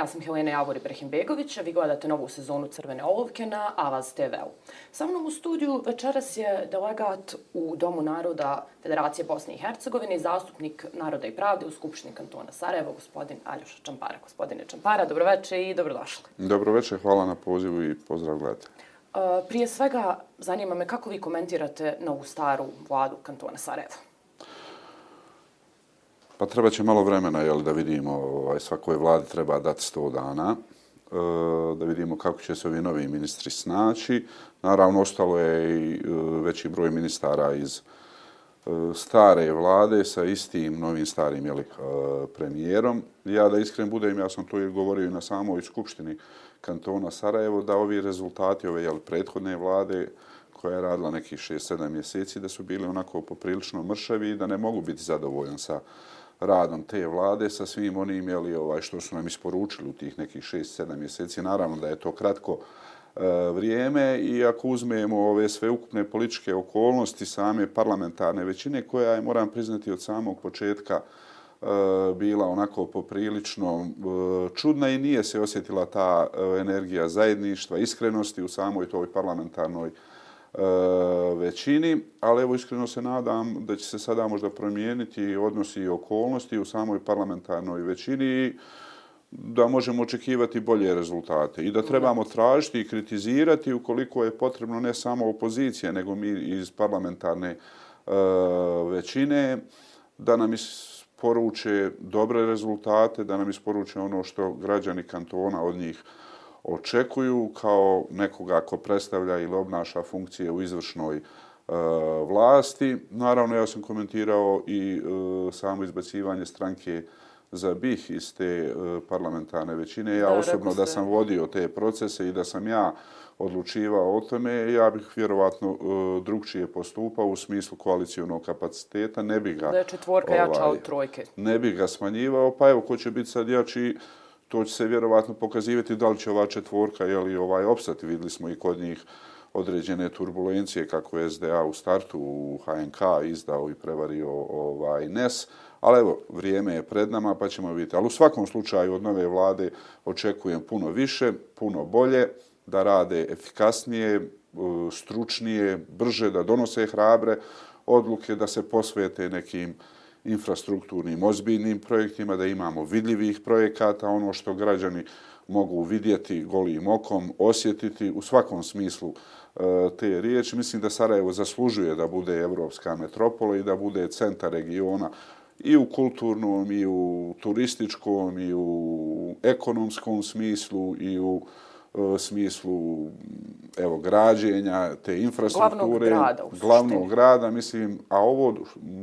Ja sam Helena Javor Ibrahimbegović, a vi gledate novu sezonu Crvene olovke na Avaz TV-u. Sa mnom u studiju večeras je delegat u Domu naroda Federacije Bosne i Hercegovine i zastupnik Naroda i pravde u Skupštini kantona Sarajevo, gospodin Aljoša Čampara. Gospodine Čampara, dobro večer i dobrodošli. Dobro večer, hvala na pozivu i pozdrav gledatelj. Prije svega, zanima me kako vi komentirate novu staru vladu kantona Sarajevo? Pa treba će malo vremena jel, da vidimo, ovaj, svakoj vladi treba dati 100 dana, e, da vidimo kako će se ovi novi ministri snaći. Naravno, ostalo je i e, veći broj ministara iz e, stare vlade sa istim novim starim jeli, e, premijerom. Ja da iskren budem, ja sam to i govorio i na samoj skupštini kantona Sarajevo, da ovi rezultati ove jel, prethodne vlade koja je radila nekih 6-7 mjeseci, da su bili onako poprilično mršavi i da ne mogu biti zadovoljan sa radom te vlade sa svim onim jeli, ovaj, što su nam isporučili u tih nekih 6-7 mjeseci. Naravno da je to kratko e, vrijeme i ako uzmemo ove sve ukupne političke okolnosti same parlamentarne većine koja je, moram priznati, od samog početka e, bila onako poprilično e, čudna i nije se osjetila ta e, energija zajedništva, iskrenosti u samoj toj parlamentarnoj E, većini, ali evo iskreno se nadam da će se sada možda promijeniti odnosi i okolnosti u samoj parlamentarnoj većini da možemo očekivati bolje rezultate i da trebamo tražiti i kritizirati ukoliko je potrebno ne samo opozicija, nego mi iz parlamentarne e, većine da nam isporuče dobre rezultate, da nam isporuče ono što građani kantona od njih očekuju kao nekoga ko predstavlja ili obnaša funkcije u izvršnoj e, vlasti. Naravno, ja sam komentirao i e, samo izbacivanje stranke za BiH iz te e, parlamentarne većine. Ja da, osobno da sam vodio te procese i da sam ja odlučivao o tome, ja bih vjerovatno uh, drugčije postupao u smislu koalicijonog kapaciteta. Ne bi ga, da je četvorka ovaj, jača od trojke. Ne bi ga smanjivao. Pa evo, ko će biti sad jači, to će se vjerovatno pokazivati da li će ova četvorka ili ovaj opstati. Vidjeli smo i kod njih određene turbulencije kako je SDA u startu u HNK izdao i prevario ovaj NES. Ali evo, vrijeme je pred nama pa ćemo vidjeti. Ali u svakom slučaju od nove vlade očekujem puno više, puno bolje, da rade efikasnije, e, stručnije, brže, da donose hrabre odluke, da se posvete nekim infrastrukturnim, ozbiljnim projektima, da imamo vidljivih projekata, ono što građani mogu vidjeti golim okom, osjetiti u svakom smislu e, te riječi. Mislim da Sarajevo zaslužuje da bude evropska metropola i da bude centar regiona i u kulturnom, i u turističkom, i u ekonomskom smislu, i u smislu evo građenja te infrastrukture glavnog grada, glavnog grada mislim a ovo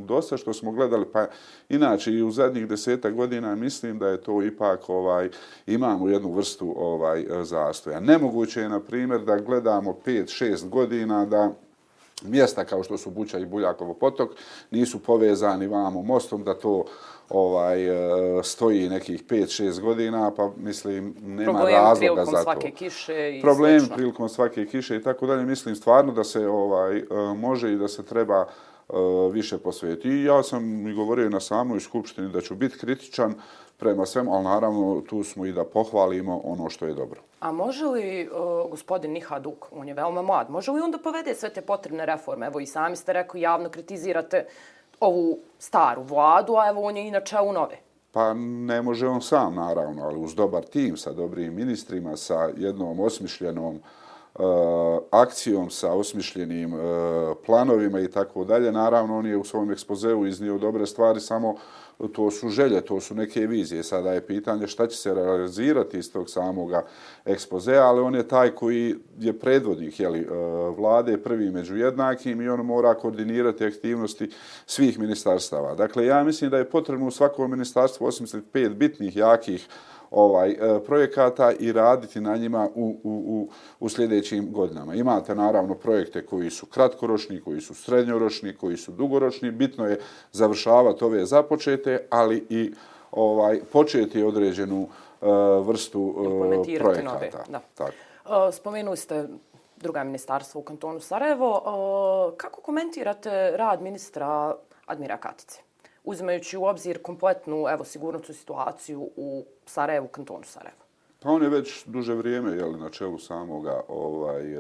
dosta što smo gledali pa inače i u zadnjih deseta godina mislim da je to ipak ovaj imamo jednu vrstu ovaj zastoja. Nemoguće je na primjer da gledamo 5 6 godina da mjesta kao što su Buća i Buljakovo potok nisu povezani vamo mostom da to ovaj e, stoji nekih 5-6 godina, pa mislim nema Problem razloga za to. Problem svake kiše i Problem prilikom svake kiše i tako dalje. Mislim stvarno da se ovaj e, može i da se treba e, više posvetiti. I ja sam i govorio na samoj skupštini da ću biti kritičan prema svemu, ali naravno tu smo i da pohvalimo ono što je dobro. A može li uh, gospodin Niha Duk, on je veoma mlad, može li on da povede sve te potrebne reforme? Evo i sami ste rekli, javno kritizirate ovu staru vladu, a evo on je inače u nove. Pa ne može on sam, naravno, ali uz dobar tim, sa dobrim ministrima, sa jednom osmišljenom uh, Eh, akcijom, sa osmišljenim eh, planovima i tako dalje. Naravno, on je u svom ekspozeu iznio dobre stvari, samo to su želje, to su neke vizije. Sada je pitanje šta će se realizirati iz tog samoga ekspozea, ali on je taj koji je predvodnik jeli, eh, vlade, prvi među jednakim i on mora koordinirati aktivnosti svih ministarstava. Dakle, ja mislim da je potrebno u svakom ministarstvu osmisliti pet bitnih, jakih ovaj e, projekata i raditi na njima u, u, u, u sljedećim godinama. Imate naravno projekte koji su kratkoročni, koji su srednjoročni, koji su dugoročni. Bitno je završavati ove započete, ali i ovaj početi određenu uh, vrstu uh, projekata. Nove. Da. Tako. Spomenuli ste druga ministarstva u kantonu Sarajevo. Kako komentirate rad ministra Admira Katice? Uzimajući u obzir kompletnu evo, sigurnosnu situaciju u Sarajevu, kantonu Sarajevo? Pa on je već duže vrijeme jeli, na čelu samoga ovaj, e,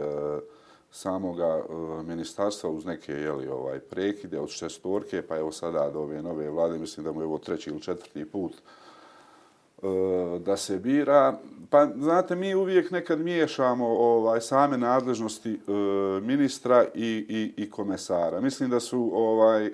samoga e, ministarstva uz neke jeli, ovaj, prekide od šestorke, pa evo sada do ove nove vlade, mislim da mu je ovo treći ili četvrti put eh, da se bira. Pa znate, mi uvijek nekad miješamo ovaj same nadležnosti ministra i, i, i komesara. Mislim da su ovaj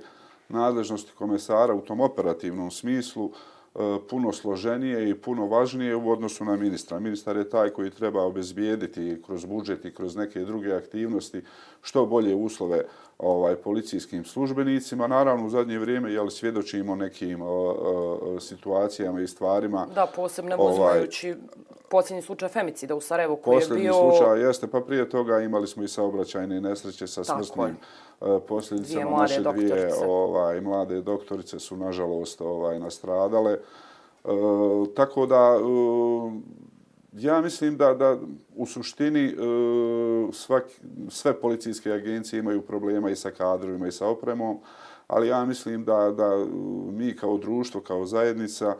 nadležnosti komesara u tom operativnom smislu E, puno složenije i puno važnije u odnosu na ministra. Ministar je taj koji treba obezbijediti kroz budžet i kroz neke druge aktivnosti što bolje uslove ovaj policijskim službenicima. Naravno, u zadnje vrijeme jel, svjedočimo nekim o, o, situacijama i stvarima. Da, posebno ovaj, uzimajući posljednji slučaj femicida u Sarajevu koji je bio... Posljednji slučaj jeste, pa prije toga imali smo i saobraćajne nesreće sa smrtnim posljedicama. Naše dvije ovaj, mlade doktorice su, nažalost, ovaj, nastradale. E, tako da, e, ja mislim da, da u suštini e, svak, sve policijske agencije imaju problema i sa kadrovima i sa opremom, ali ja mislim da, da mi kao društvo, kao zajednica,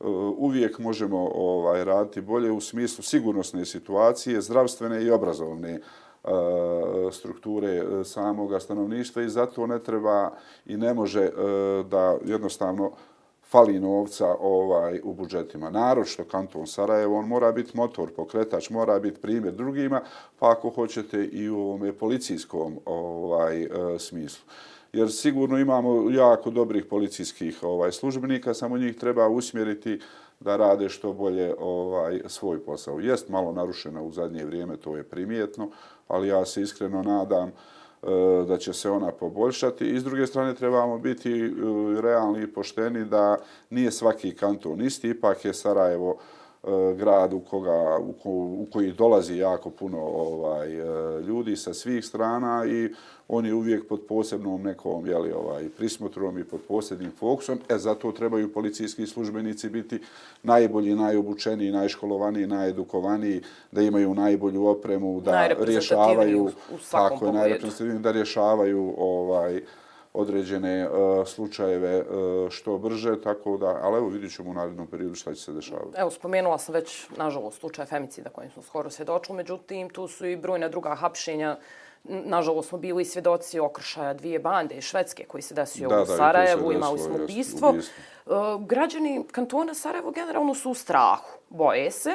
E, uvijek možemo ovaj raditi bolje u smislu sigurnosne situacije, zdravstvene i obrazovne e, strukture e, samoga stanovništva i zato ne treba i ne može e, da jednostavno fali novca ovaj u budžetima. Narod što kanton Sarajevo, on mora biti motor, pokretač, mora biti primjer drugima, pa ako hoćete i u ovome policijskom ovaj e, smislu jer sigurno imamo jako dobrih policijskih ovaj službenika, samo njih treba usmjeriti da rade što bolje ovaj svoj posao. Jest malo narušena u zadnje vrijeme, to je primijetno, ali ja se iskreno nadam e, da će se ona poboljšati. I s druge strane trebamo biti e, realni i pošteni da nije svaki kanton isti, ipak je Sarajevo uh, grad u, koga, u, ko, u koji dolazi jako puno ovaj e, ljudi sa svih strana i on je uvijek pod posebnom nekom jeli, ovaj, prismotrom i pod posebnim fokusom. E, zato trebaju policijski službenici biti najbolji, najobučeniji, najškolovaniji, najedukovaniji, da imaju najbolju opremu, da rješavaju, tako je, da rješavaju ovaj, određene uh, slučajeve uh, što brže, tako da, ali evo vidit ćemo u narednom periodu šta će se dešavati. Evo, spomenula sam već, nažalost, slučaj femicida kojim smo skoro svjedočili, međutim, tu su i brojne druga hapšenja. Nažalost, smo bili svjedoci okršaja dvije bande iz Švedske koji se desio da, u Sarajevu, imali smo ubistvo. Uh, građani kantona Sarajevo generalno su u strahu, boje se,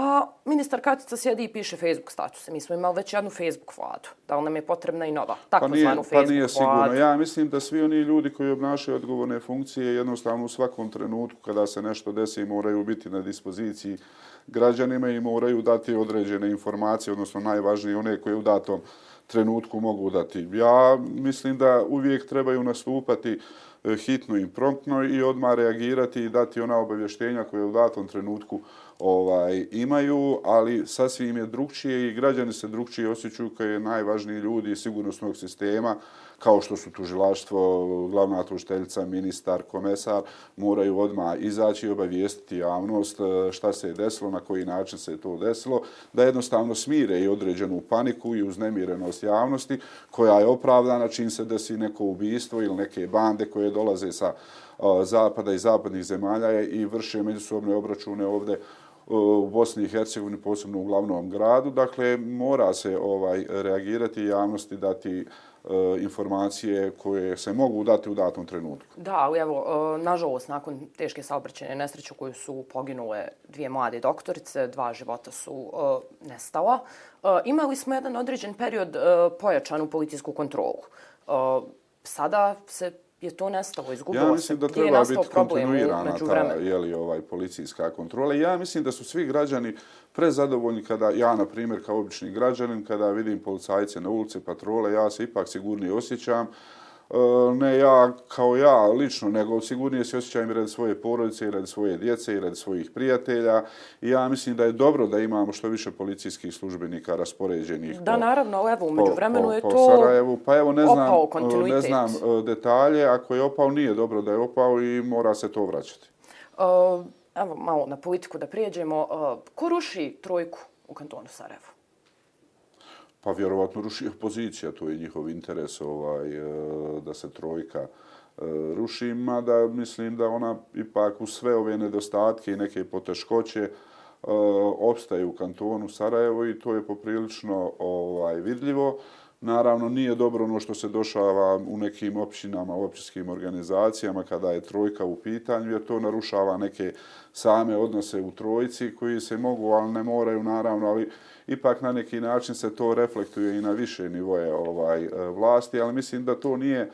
A ministar Katica sjedi i piše Facebook statuse. Mi smo imali već jednu Facebook vladu. Da li nam je potrebna i nova? Tako pa nije, zvanu Facebook pa nije sigurno. Vladu. Ja mislim da svi oni ljudi koji obnašaju odgovorne funkcije jednostavno u svakom trenutku kada se nešto desi moraju biti na dispoziciji građanima i moraju dati određene informacije, odnosno najvažnije one koje u datom trenutku mogu dati. Ja mislim da uvijek trebaju nastupati e, hitno i promptno i odmah reagirati i dati ona obavještenja koje u datom trenutku ovaj imaju, ali sasvim je drugčije i građani se drugčije osjećaju kao je najvažniji ljudi sigurnosnog sistema, kao što su tužilaštvo, glavna tužiteljica, ministar, komesar, moraju odmah izaći i obavijestiti javnost e, šta se je desilo, na koji način se je to desilo, da jednostavno smire i određenu paniku i uznemirenost javnosti koja je opravdana čim se desi neko ubistvo ili neke bande koje dolaze sa e, zapada i zapadnih zemalja i vrše međusobne obračune ovde e, u Bosni i Hercegovini, posebno u glavnom gradu. Dakle, mora se ovaj reagirati javnosti, dati uh, Eh, informacije koje se mogu dati u datom trenutku. Da, evo, eh, nažalost, nakon teške saobraćene nesreće koju su poginule dvije mlade doktorice, dva života su eh, nestala, imali smo jedan određen period pojačanu policijsku kontrolu. Sada se je to nestalo, izgubilo se. Ja mislim da treba biti kontinuirana ta jeli, ovaj, policijska kontrola. Ja mislim da su svi građani prezadovoljni kada ja, na primjer, kao obični građanin, kada vidim policajce na ulici, patrole, ja se ipak sigurnije osjećam. E, ne ja kao ja lično, nego sigurnije se osjećam i radi svoje porodice, i radi svoje djece, i radi svojih prijatelja. I ja mislim da je dobro da imamo što više policijskih službenika raspoređenih Da, po, naravno, evo, umeđu vremenu je po to Sarajevu. Pa evo, ne znam, ne znam e, detalje. Ako je opao, nije dobro da je opao i mora se to vraćati. Evo, malo na politiku da prijeđemo. Ko ruši trojku u kantonu Sarajevo? Pa vjerovatno ruši opozicija, to je njihov interes ovaj, e, da se trojka e, ruši, mada mislim da ona ipak u sve ove nedostatke i neke poteškoće e, opstaje u kantonu Sarajevo i to je poprilično ovaj, vidljivo. Naravno, nije dobro ono što se došava u nekim općinama, u općinskim organizacijama kada je trojka u pitanju, jer to narušava neke same odnose u trojici koji se mogu, ali ne moraju naravno, ali ipak na neki način se to reflektuje i na više nivoje ovaj, e, vlasti, ali mislim da to nije e,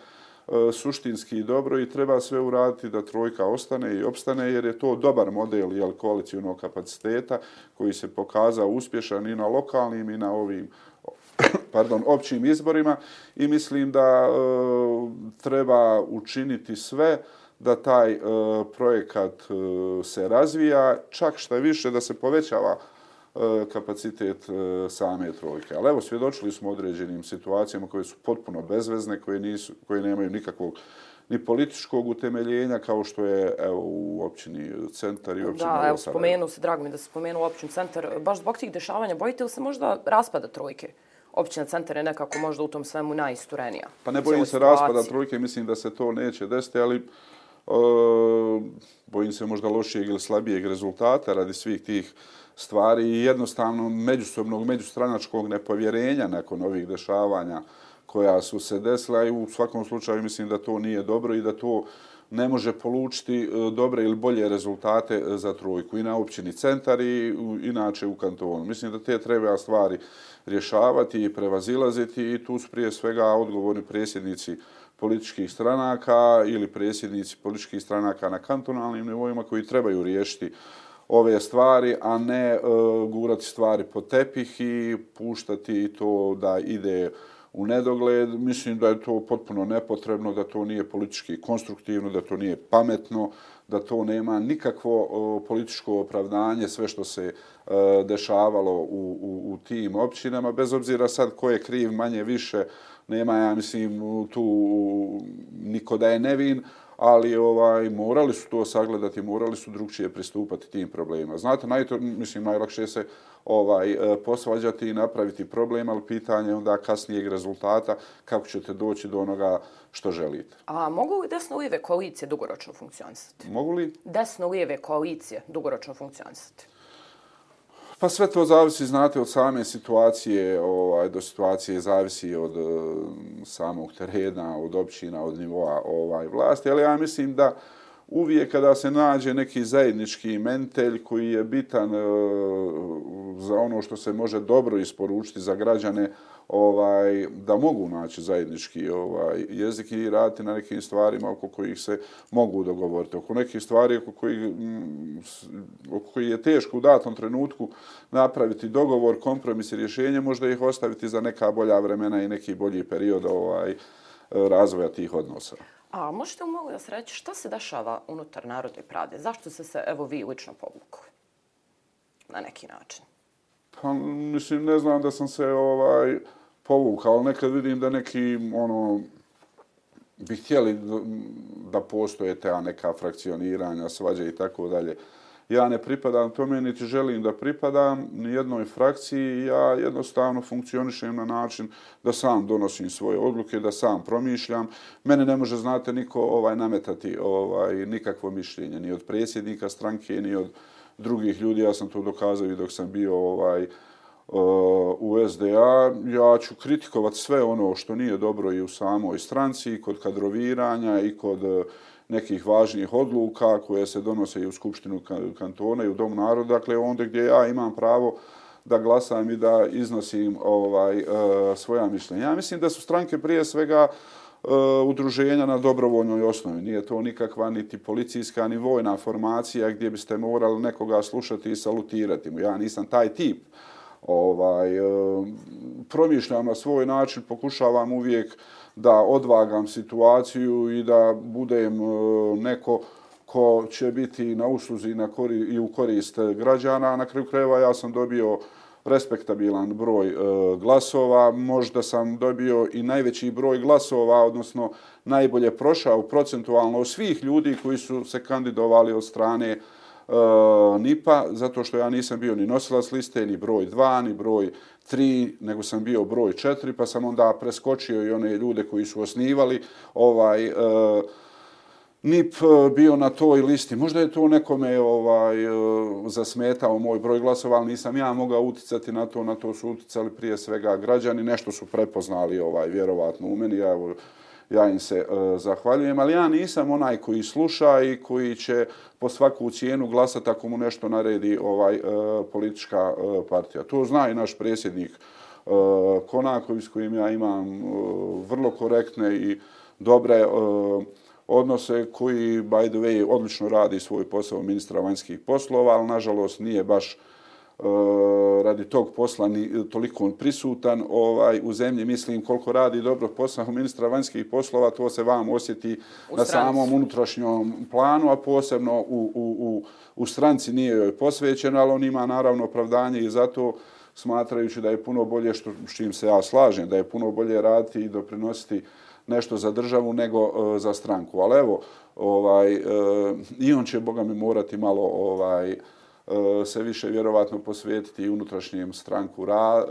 suštinski dobro i treba sve uraditi da trojka ostane i opstane jer je to dobar model jel, koalicijonog kapaciteta koji se pokazao uspješan i na lokalnim i na ovim pardon, općim izborima i mislim da e, treba učiniti sve da taj e, projekat e, se razvija, čak što više da se povećava kapacitet same trojke. Ali evo, svjedočili smo određenim situacijama koje su potpuno bezvezne, koje, nisu, koje nemaju nikakvog ni političkog utemeljenja kao što je evo, u općini centar i općini Da, evo, spomenu se, drago mi da se spomenu općini centar. Baš zbog tih dešavanja, bojite li se možda raspada trojke? Općina centar je nekako možda u tom svemu najisturenija. Pa ne bojim se raspada trojke, mislim da se to neće desiti, ali uh, bojim se možda lošijeg ili slabijeg rezultata radi svih tih stvari i jednostavno međusobnog, međustranačkog nepovjerenja nakon ovih dešavanja koja su se desila i u svakom slučaju mislim da to nije dobro i da to ne može polučiti e, dobre ili bolje rezultate za trojku i na općini centar i inače u kantonu. Mislim da te treba stvari rješavati i prevazilaziti i tu su prije svega odgovorni predsjednici političkih stranaka ili predsjednici političkih stranaka na kantonalnim nivoima koji trebaju riješiti ove stvari, a ne e, gurati stvari po tepih i puštati to da ide u nedogled. Mislim da je to potpuno nepotrebno, da to nije politički konstruktivno, da to nije pametno, da to nema nikakvo e, političko opravdanje, sve što se dešavalo u, u, u tim općinama, bez obzira sad ko je kriv manje više, nema, ja mislim, tu niko da je nevin, ali ovaj morali su to sagledati, morali su drugčije pristupati tim problemima. Znate, naj, mislim, najlakše se ovaj e, posvađati i napraviti problem, ali pitanje onda kasnijeg rezultata kako ćete doći do onoga što želite. A mogu li desno-lijeve koalicije dugoročno funkcionisati? Mogu li? Desno-lijeve koalicije dugoročno funkcionisati? Pa sve to zavisi, znate, od same situacije, ovaj, do situacije zavisi od eh, samog terena, od općina, od nivoa ovaj, vlasti, ali ja mislim da uvijek kada se nađe neki zajednički mentelj koji je bitan e, za ono što se može dobro isporučiti za građane, ovaj da mogu naći zajednički ovaj jezik i raditi na nekim stvarima oko kojih se mogu dogovoriti. Oko nekih stvari oko kojih, mm, oko kojih je teško u datom trenutku napraviti dogovor, kompromis i rješenje, možda ih ostaviti za neka bolja vremena i neki bolji period ovaj razvoja tih odnosa. A možete li mogu da se reći šta se dešava unutar Narodne prade? Zašto se se, evo vi, lično povukli na neki način? Pa, mislim, ne znam da sam se ovaj povukao, ali nekad vidim da neki, ono, bi htjeli da postoje ta neka frakcioniranja, svađe i tako dalje. Ja ne pripadam tome, niti želim da pripadam ni jednoj frakciji. Ja jednostavno funkcionišem na način da sam donosim svoje odluke, da sam promišljam. Mene ne može, znate, niko ovaj nametati ovaj nikakvo mišljenje, ni od predsjednika stranke, ni od drugih ljudi. Ja sam to dokazao i dok sam bio ovaj e, u SDA, ja ću kritikovati sve ono što nije dobro i u samoj stranci, i kod kadroviranja, i kod e, nekih važnijih odluka koje se donose i u Skupštinu kantona i u Dom naroda, dakle onda gdje ja imam pravo da glasam i da iznosim ovaj, e, svoja mišljenja. Ja mislim da su stranke prije svega uh, Eh, udruženja na dobrovoljnoj osnovi. Nije to nikakva niti policijska, ni vojna formacija gdje biste morali nekoga slušati i salutirati mu. Ja nisam taj tip ovaj, eh, promišljam na svoj način, pokušavam uvijek da odvagam situaciju i da budem eh, neko ko će biti na usluzi i, na kori, i u korist građana. Na kraju krajeva ja sam dobio respektabilan broj e, glasova, možda sam dobio i najveći broj glasova, odnosno najbolje prošao procentualno svih ljudi koji su se kandidovali od strane e, NIPA, zato što ja nisam bio ni nosilac liste, ni broj 2, ni broj 3, nego sam bio broj 4, pa sam onda preskočio i one ljude koji su osnivali ovaj E, NIP e, bio na toj listi. Možda je to nekome ovaj, e, zasmetao moj broj glasova, ali nisam ja mogao uticati na to. Na to su uticali prije svega građani. Nešto su prepoznali ovaj, vjerovatno u meni. Ja, evo, ja im se uh, zahvaljujem, ali ja nisam onaj koji sluša i koji će po svaku cijenu glasati ako mu nešto naredi ovaj uh, politička uh, partija. To zna i naš predsjednik uh, Konaković s kojim ja imam uh, vrlo korektne i dobre uh, odnose koji, by the way, odlično radi svoj posao ministra vanjskih poslova, ali nažalost nije baš uh, radi tog posla ni toliko prisutan. Ovaj u zemlji mislim koliko radi dobro posao ministra vanjskih poslova to se vam osjeti u na samom unutrašnjom planu a posebno u, u, u, u stranci nije joj posvećeno ali on ima naravno opravdanje i zato smatrajući da je puno bolje što s čim se ja slažem da je puno bolje raditi i doprinositi nešto za državu nego e, za stranku. Ali evo, ovaj, e, i on će, Boga mi, morati malo ovaj, e, se više vjerovatno posvetiti i unutrašnjem stranku ra,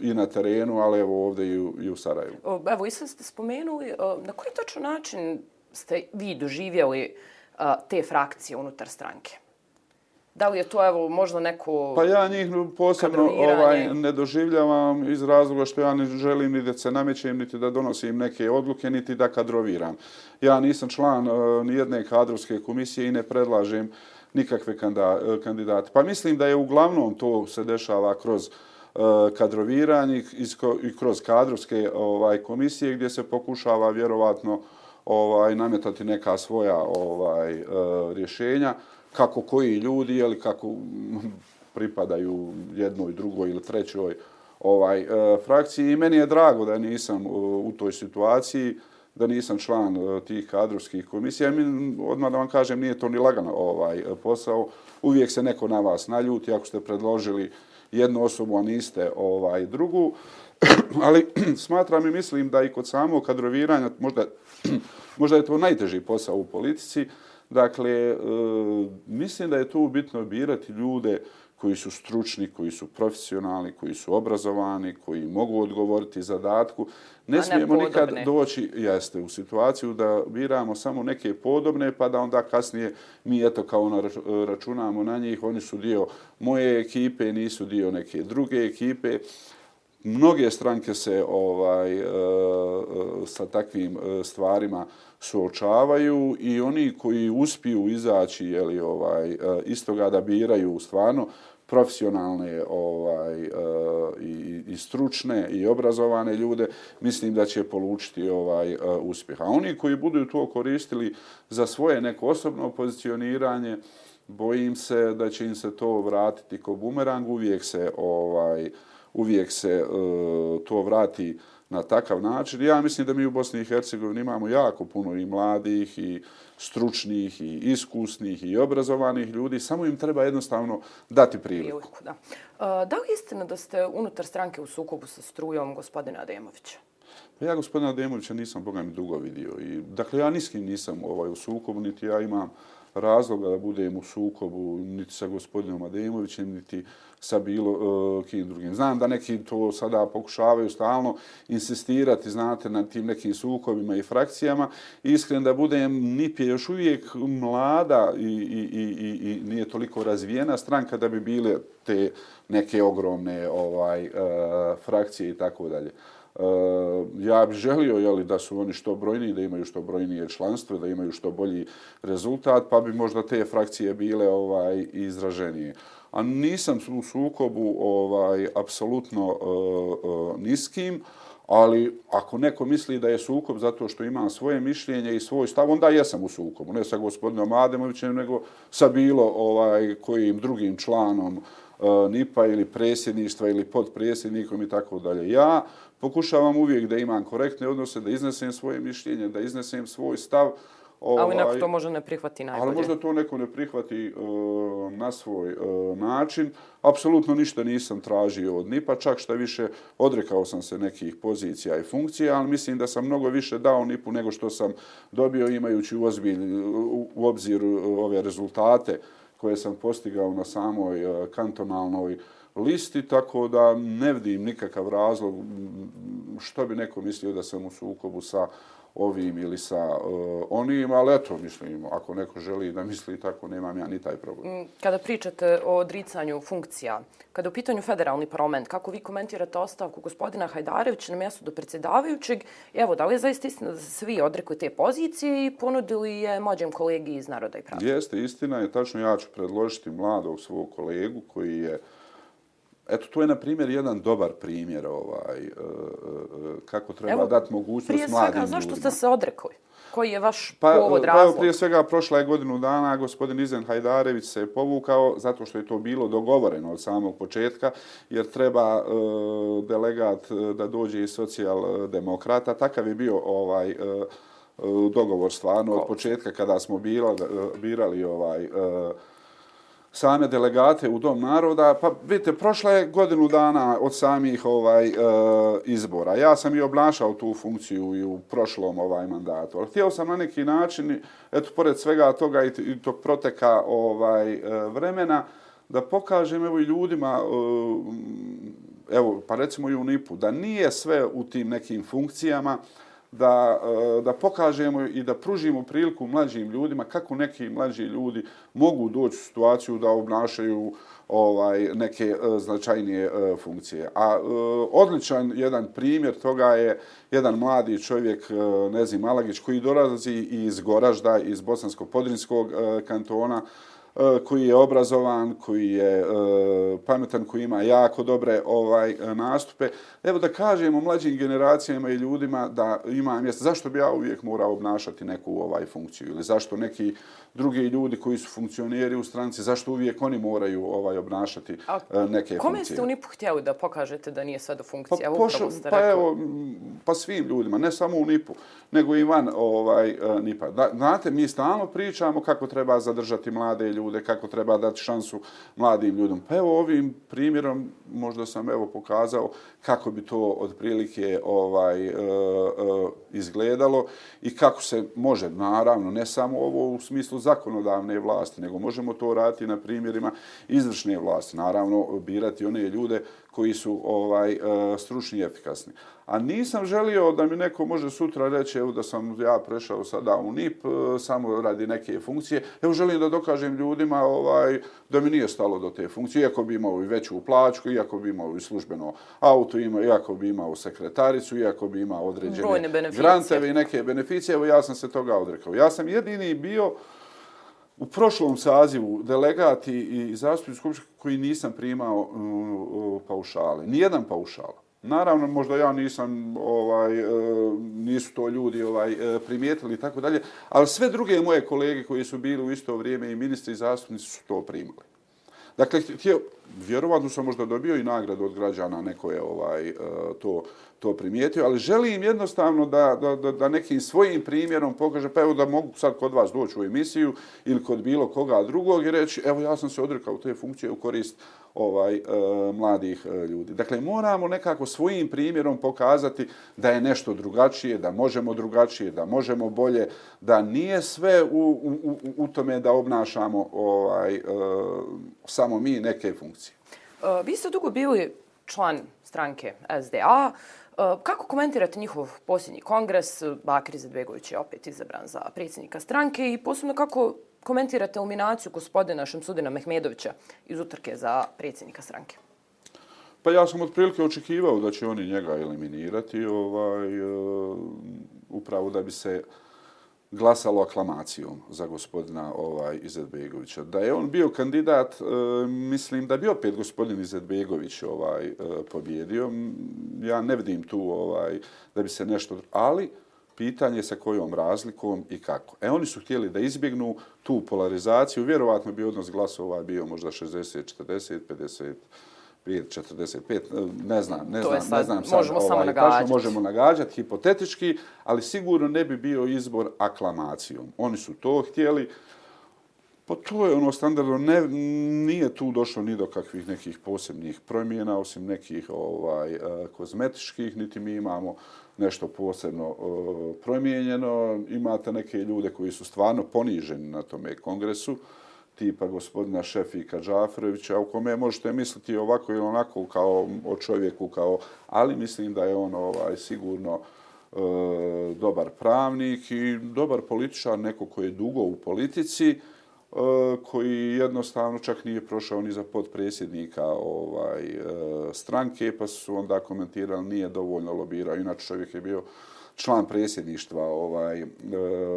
i na terenu, ali evo ovdje i u, i u Sarajevu. Evo, i sad ste spomenuli, na koji točno način ste vi doživjeli te frakcije unutar stranke? Da li je to evo možda neko Pa ja njih posebno ovaj ne doživljavam iz razloga što ja ne želim ni da se namećem niti da donosim neke odluke niti da kadroviram. Ja nisam član uh, ni jedne kadrovske komisije i ne predlažem nikakve e, kandidate. Pa mislim da je uglavnom to se dešava kroz uh, kadroviranje i kroz kadrovske ovaj komisije gdje se pokušava vjerovatno ovaj nametati neka svoja ovaj uh, rješenja kako koji ljudi ili kako pripadaju jednoj, drugoj ili trećoj ovaj e, frakciji. I meni je drago da nisam u, u toj situaciji, da nisam član e, tih kadrovskih komisija. Mi, odmah da vam kažem, nije to ni lagano ovaj e, posao. Uvijek se neko na vas naljuti ako ste predložili jednu osobu, a niste ovaj drugu. Ali smatram i mislim da i kod samog kadroviranja, možda, možda je to najteži posao u politici, Dakle, e, mislim da je tu bitno birati ljude koji su stručni, koji su profesionalni, koji su obrazovani, koji mogu odgovoriti zadatku. Ne, ne smijemo nikad doći jeste, u situaciju da biramo samo neke podobne, pa da onda kasnije mi eto kao računamo na njih, oni su dio moje ekipe, nisu dio neke druge ekipe. Mnoge stranke se ovaj uh, sa takvim e, stvarima suočavaju i oni koji uspiju izaći je li ovaj e, istoga da biraju stvarno profesionalne ovaj i, i stručne i obrazovane ljude mislim da će polučiti ovaj uspjeh. A oni koji budu to koristili za svoje neko osobno pozicioniranje bojim se da će im se to vratiti kao bumerang uvijek se ovaj uh, uvijek se uh, to vrati na takav način. Ja mislim da mi u Bosni i Hercegovini imamo jako puno i mladih i stručnih i iskusnih i obrazovanih ljudi, samo im treba jednostavno dati priliku. priliku da. Uh, da li istina da ste unutar stranke u sukobu sa strujom gospodina Ademovića? Pa ja gospodina Ademovića nisam, Boga mi, dugo vidio. I, dakle, ja niskim nisam ovaj, u sukobu, niti ja imam razloga da budem u sukobu niti sa gospodinom Ademovićem, niti sa bilo uh, kim drugim. Znam da neki to sada pokušavaju stalno insistirati, znate, na tim nekim sukobima i frakcijama. Iskren da budem, NIP je još uvijek mlada i, i, i, i i nije toliko razvijena stranka da bi bile te neke ogromne ovaj uh, frakcije i tako dalje. Eh, ja bih želio jeli, da su oni što brojniji, da imaju što brojnije članstvo, da imaju što bolji rezultat, pa bi možda te frakcije bile ovaj izraženije. A nisam u sukobu ovaj apsolutno uh, uh, niskim, ali ako neko misli da je sukob zato što ima svoje mišljenje i svoj stav, onda jesam u sukobu. Ne sa gospodinom Ademovićem, nego sa bilo ovaj kojim drugim članom e, uh, NIPA ili presjedništva ili podpresjednikom i tako dalje. Ja pokušavam uvijek da imam korektne odnose, da iznesem svoje mišljenje, da iznesem svoj stav. Ovaj, ali neko to može ne prihvati najbolje. Ali možda to neko ne prihvati uh, na svoj uh, način. Apsolutno ništa nisam tražio od NIPA, čak što više odrekao sam se nekih pozicija i funkcija, ali mislim da sam mnogo više dao NIPu nego što sam dobio imajući u, ozbilj, u, u obzir ove rezultate koje sam postigao na samoj uh, kantonalnoj uh, listi, tako da ne vidim nikakav razlog što bi neko mislio da sam u sukobu sa ovim ili sa uh, onim, ali eto, mislim, ako neko želi da misli tako, nemam ja ni taj problem. Mm, kada pričate o odricanju funkcija, kada u pitanju federalni parlament, kako vi komentirate ostavku gospodina Hajdarevića na mjestu do predsjedavajućeg, evo, da li je zaista istina da se svi odrekli te pozicije i ponudili je mođem kolegi iz Naroda i Pravda? Jeste, istina je, tačno ja ću predložiti mladog svog kolegu koji je Eto, to je, na primjer, jedan dobar primjer ovaj, uh, uh, kako treba Evo, dati mogućnost mladim ljudima. Prije svega, zašto ste se odrekli? Koji je vaš pa, povod razlog? Pa, prije svega, prošla je godinu dana, gospodin Izen Hajdarević se povukao zato što je to bilo dogovoreno od samog početka, jer treba uh, delegat da dođe iz socijaldemokrata. Takav je bio ovaj uh, dogovor stvarno od početka kada smo bila, birali ovaj uh, same delegate u Dom naroda. Pa vidite, prošla je godinu dana od samih ovaj e, izbora. Ja sam i obnašao tu funkciju i u prošlom ovaj mandatu. Ali htio sam na neki način, eto, pored svega toga i, i tog proteka ovaj e, vremena, da pokažem evo i ljudima, e, evo, pa recimo i u NIP-u, da nije sve u tim nekim funkcijama, e, da e, da pokažemo i da pružimo priliku mlađim ljudima kako neki mlađi ljudi mogu doći u situaciju da obnašaju ovaj neke e, značajnije e, funkcije. A odličan jedan primjer toga je jedan mladi čovjek Nezi Malagić koji dolazi iz Goražda, iz Bosansko-Podrinskog kantona, koji je obrazovan, koji je e, pametan, koji ima jako dobre ovaj nastupe. Evo da kažemo mlađim generacijama i ljudima da ima mjesto. Zašto bi ja uvijek morao obnašati neku ovaj funkciju? Ili zašto neki drugi ljudi koji su funkcioneri u stranci, zašto uvijek oni moraju ovaj obnašati A, e, neke kome funkcije? Kome ste u NIP-u htjeli da pokažete da nije sve do funkcije? Pa, pošo, pa evo, pa svim ljudima, ne samo u NIP-u, nego i van ovaj, NIP-a. Da, znate, mi stalno pričamo kako treba zadržati mlade ljude, ljude, kako treba dati šansu mladim ljudom. Pa evo ovim primjerom možda sam evo pokazao kako bi to otprilike ovaj, e, e, izgledalo i kako se može, naravno, ne samo ovo u smislu zakonodavne vlasti, nego možemo to raditi na primjerima izvršne vlasti. Naravno, birati one ljude koji su ovaj uh, stručni i efikasni. A nisam želio da mi neko može sutra reći evo da sam ja prešao sada u NIP uh, samo radi neke funkcije. Evo želim da dokažem ljudima ovaj da mi nije stalo do te funkcije, iako bi imao i veću plaću, iako bi imao i službeno auto, ima, iako bi imao sekretaricu, iako bi imao određene granteve i neke beneficije. Evo ja sam se toga odrekao. Ja sam jedini bio u prošlom sazivu delegati i zastupnici skupštine koji nisam primao uh, paušale. Nijedan paušal. Naravno, možda ja nisam, ovaj, e, nisu to ljudi ovaj, e, primijetili i tako dalje, ali sve druge moje kolege koji su bili u isto vrijeme i ministri i zastupnici su to primili. Dakle, htio, vjerovatno sam možda dobio i nagradu od građana, neko je ovaj, e, to to primijetio, ali želim jednostavno da, da, da, da nekim svojim primjerom pokaže, pa evo da mogu sad kod vas doći u emisiju ili kod bilo koga drugog i reći, evo ja sam se odrekao te funkcije u korist ovaj e, mladih e, ljudi. Dakle, moramo nekako svojim primjerom pokazati da je nešto drugačije, da možemo drugačije, da možemo bolje, da nije sve u, u, u tome da obnašamo ovaj, e, samo mi neke funkcije. Uh, vi ste dugo bili član stranke SDA. E, kako komentirate njihov posljednji kongres? Bakir Izetbegović je opet izabran za predsjednika stranke i posebno kako komentirate eliminaciju gospodina Šemsudina Mehmedovića iz utrke za predsjednika stranke? Pa ja sam otprilike očekivao da će oni njega eliminirati ovaj, uh, upravo da bi se uh, glasalo aklamacijom za gospodina ovaj Izetbegovića. Da je on bio kandidat, e, mislim da bi opet gospodin Izetbegović ovaj e, pobjedio. Ja ne vidim tu ovaj da bi se nešto, ali pitanje sa kojom razlikom i kako. E oni su htjeli da izbjegnu tu polarizaciju, vjerovatno bi odnos glasova bio možda 60 40 50 45, ne znam, ne znam, sad, ne znam sad, možemo ovaj, samo nagađati. možemo nagađati hipotetički, ali sigurno ne bi bio izbor aklamacijom. Oni su to htjeli, pa to je ono standardno, ne, nije tu došlo ni do kakvih nekih posebnih promjena, osim nekih ovaj uh, kozmetičkih, niti mi imamo nešto posebno uh, promijenjeno. Imate neke ljude koji su stvarno poniženi na tome kongresu, tipa gospodina Šefika Džafrovića, u kome možete misliti ovako ili onako kao o čovjeku, kao, ali mislim da je on ovaj sigurno e, dobar pravnik i dobar političar, neko koji je dugo u politici, e, koji jednostavno čak nije prošao ni za podpredsjednika ovaj, e, stranke, pa su onda komentirali nije dovoljno lobirao. Inače čovjek je bio član predsjedništva ovaj, e,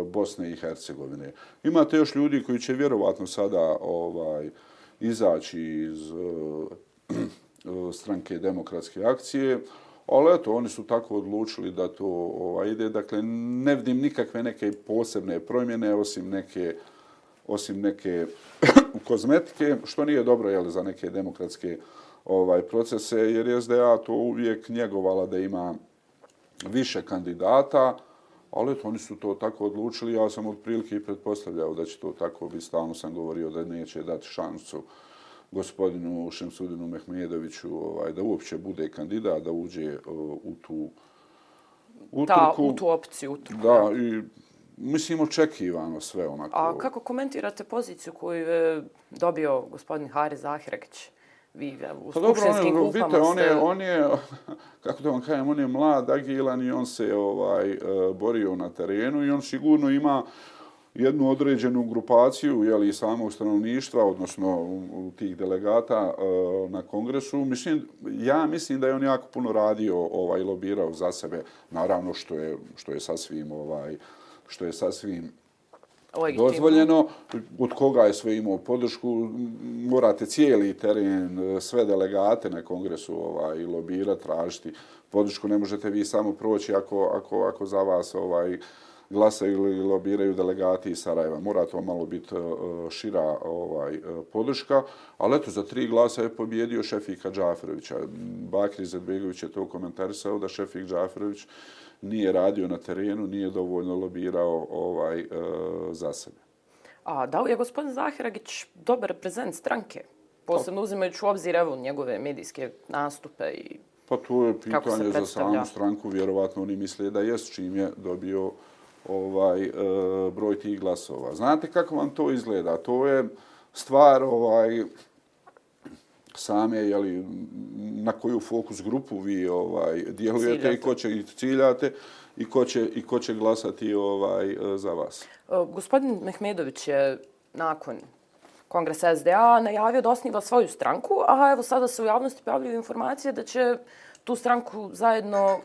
Bosne i Hercegovine. Imate još ljudi koji će vjerovatno sada ovaj, izaći iz e, e, stranke demokratske akcije, ali eto, oni su tako odlučili da to ovaj, ide. Dakle, ne vidim nikakve neke posebne promjene, osim neke, osim neke kozmetike, što nije dobro jel, za neke demokratske ovaj procese, jer je SDA to uvijek njegovala da ima više kandidata, ali eto, oni su to tako odlučili. Ja sam od prilike i pretpostavljao da će to tako biti. Stalno sam govorio da neće dati šansu gospodinu Šemsudinu Mehmedoviću ovaj, da uopće bude kandidat, da uđe uh, u tu utrku. Da, u tu opciju. Utrku, da, i mislim očekivano sve onako. A kako komentirate poziciju koju je dobio gospodin Hari Zahirekić? Vi u pa dobro, klupama vidite, on je, on je, kako da vam kažem, on je mlad, agilan i on se ovaj uh, borio na terenu i on sigurno ima jednu određenu grupaciju je li samog stanovništva odnosno tih delegata uh, na kongresu. Mislim ja mislim da je on jako puno radio ovaj lobirao za sebe. Naravno što je što je sasvim ovaj što je sasvim Ovaj Legitimno. dozvoljeno od koga je sve imao podršku morate cijeli teren e, sve delegate na kongresu ovaj lobirati tražiti podršku ne možete vi samo proći ako ako ako za vas ovaj glasaju ili lobiraju delegati iz Sarajeva. Mora to malo biti e, šira ovaj e, podrška, ali eto, za tri glasa je pobjedio Šefika Džaferovića. Bakri Zedbegović je to komentarisao da Šefik Džaferović nije radio na terenu, nije dovoljno lobirao ovaj e, za sebe. A da li je gospodin Zahiragić dobar reprezent stranke? Posebno uzimajući u obzir evo njegove medijske nastupe i Pa to je pitanje za samu stranku. Vjerovatno oni misle da jest čim je dobio ovaj e, broj tih glasova. Znate kako vam to izgleda? To je stvar ovaj same je li na koju fokus grupu vi ovaj djelujete ciljate. i ko će ih ciljate i ko će i ko će glasati ovaj za vas. E, gospodin Mehmedović je nakon kongresa SDA najavio da osniva svoju stranku, a evo sada se u javnosti pojavljaju informacije da će tu stranku zajedno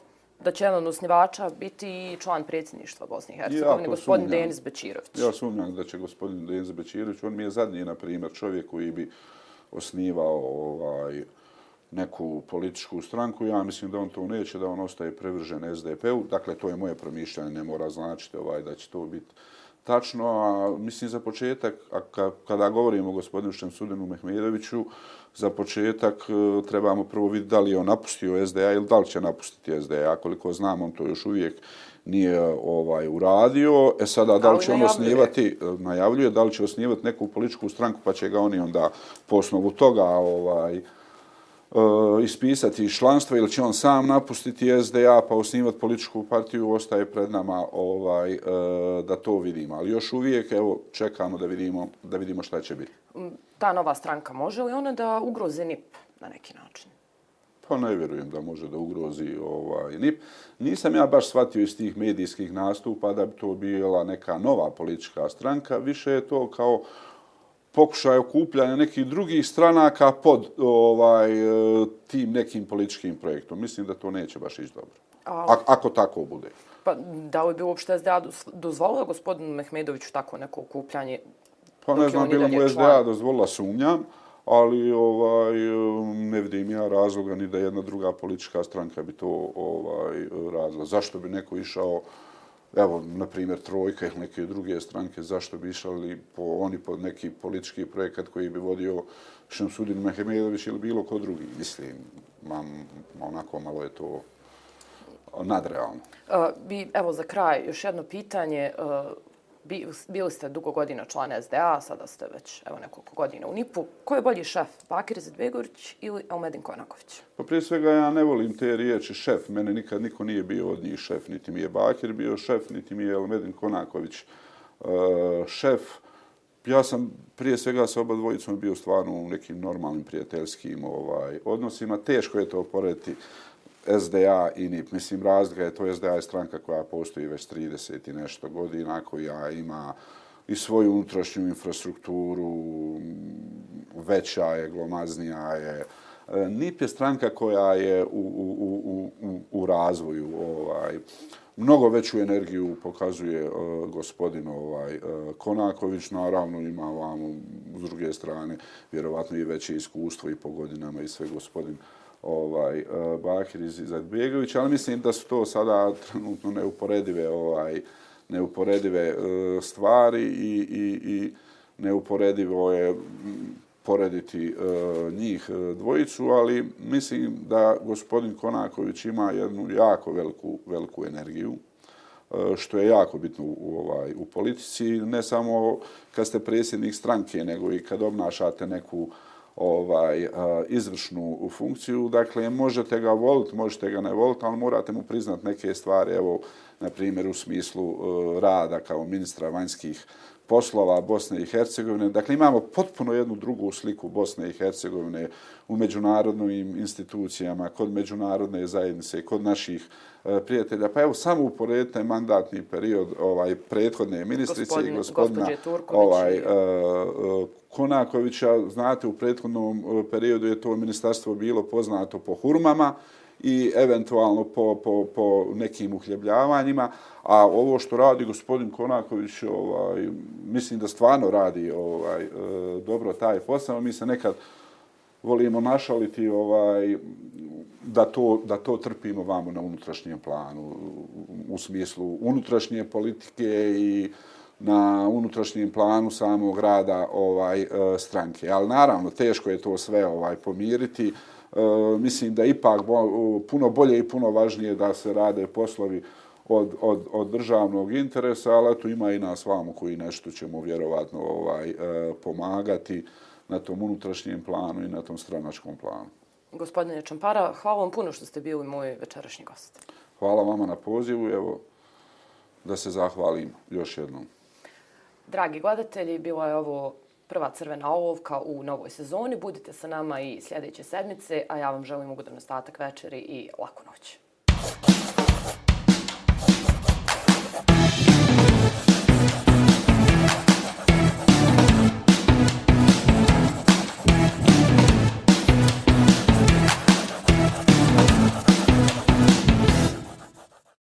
da će jedan od osnivača biti član predsjedništva Bosne i Hercegovine, ja gospodin sumnjam. Denis Bečirović. Ja sumnjam da će gospodin Denis Bečirović, on mi je zadnji, na primjer, čovjek koji bi osnivao ovaj, neku političku stranku. Ja mislim da on to neće, da on ostaje prevržen SDP-u. Dakle, to je moje promišljanje, ne mora značiti ovaj, da će to biti tačno. A mislim za početak, a kada govorimo o gospodinu Šemsudinu Mehmedoviću, za početak e, trebamo prvo vidjeti da li je on napustio SDA ili da li će napustiti SDA. Koliko znam, on to još uvijek nije ovaj uradio. E sada, da li će on osnivati, e, najavljuje, da li će osnivati neku političku stranku, pa će ga oni onda po osnovu toga ovaj, uh, ispisati članstvo ili će on sam napustiti SDA pa osnivati političku partiju, ostaje pred nama ovaj, uh, da to vidimo. Ali još uvijek evo, čekamo da vidimo, da vidimo šta će biti. Ta nova stranka može li ona da ugrozi NIP na neki način? Pa ne vjerujem da može da ugrozi ovaj NIP. Nisam ja baš shvatio iz tih medijskih nastupa da bi to bila neka nova politička stranka. Više je to kao pokušaj okupljanja nekih drugih stranaka pod ovaj e, tim nekim političkim projektom. Mislim da to neće baš ići dobro. A, ako tako bude. Pa da li bi uopšte SDA dozvolila gospodinu Mehmedoviću tako neko okupljanje? Pa ne znam, bilo mu SDA dozvolila sumnjam, ali ovaj ne vidim ja razloga ni da jedna druga politička stranka bi to ovaj razla. Zašto bi neko išao evo, na primjer, Trojka ili neke druge stranke, zašto bi išali po, oni pod neki politički projekat koji bi vodio Šemsudin Mehemedović ili bilo ko drugi. Mislim, mam, onako malo je to nadrealno. Uh, bi, evo, za kraj, još jedno pitanje. Uh, bili ste dugo godina član SDA, sada ste već evo nekoliko godina u NIP-u. Ko je bolji šef, Bakir Zedbegović ili Elmedin Konaković? Pa prije svega ja ne volim te riječi šef. Mene nikad niko nije bio od njih šef. Niti mi je Bakir bio šef, niti mi je Elmedin Konaković uh, šef. Ja sam prije svega sa oba dvojicom bio stvarno u nekim normalnim prijateljskim ovaj, odnosima. Teško je to porediti SDA i NIP. Mislim, razlika je to SDA je stranka koja postoji već 30 i nešto godina, koja ima i svoju unutrašnju infrastrukturu, veća je, glomaznija je. E, NIP je stranka koja je u, u, u, u, u razvoju. Ovaj, mnogo veću energiju pokazuje uh, gospodin ovaj, uh, Konaković, naravno ima vam s druge strane vjerovatno i veće iskustvo i po godinama i sve gospodin ovaj e, Bakir iz Izetbegović, ali mislim da su to sada trenutno neuporedive ovaj neuporedive e, stvari i, i, i neuporedivo je porediti e, njih dvojicu, ali mislim da gospodin Konaković ima jednu jako veliku, veliku energiju, što je jako bitno u, ovaj, u politici, ne samo kad ste predsjednik stranke, nego i kad obnašate neku ovaj izvršnu funkciju. Dakle, možete ga voliti, možete ga ne voliti, ali morate mu priznat neke stvari, evo, na primjer, u smislu rada kao ministra vanjskih poslova Bosne i Hercegovine. Dakle, imamo potpuno jednu drugu sliku Bosne i Hercegovine u međunarodnim institucijama, kod međunarodne zajednice, kod naših e, prijatelja. Pa evo, samo uporedite mandatni period ovaj prethodne ministrice i gospodina ovaj, uh, Konakovića. Znate, u prethodnom e, periodu je to ministarstvo bilo poznato po hurmama, i eventualno po, po, po nekim uhljebljavanjima. A ovo što radi gospodin Konaković, ovaj, mislim da stvarno radi ovaj, e, dobro taj posao. Mi se nekad volimo našaliti ovaj, da, to, da to trpimo vamo na unutrašnjem planu, u smislu unutrašnje politike i na unutrašnjem planu samog rada ovaj e, stranke. Ali naravno, teško je to sve ovaj pomiriti. E, mislim da ipak puno bolje i puno važnije da se rade poslovi od, od, od državnog interesa, ali tu ima i nas vamo koji nešto ćemo vjerovatno ovaj, e, pomagati na tom unutrašnjem planu i na tom stranačkom planu. Gospodine Čampara, hvala vam puno što ste bili moj večerašnji gost. Hvala vama na pozivu. Evo, da se zahvalim još jednom. Dragi gledatelji, bilo je ovo prva crvena olovka u novoj sezoni. Budite sa nama i sljedeće sedmice, a ja vam želim ugodan ostatak večeri i laku noć.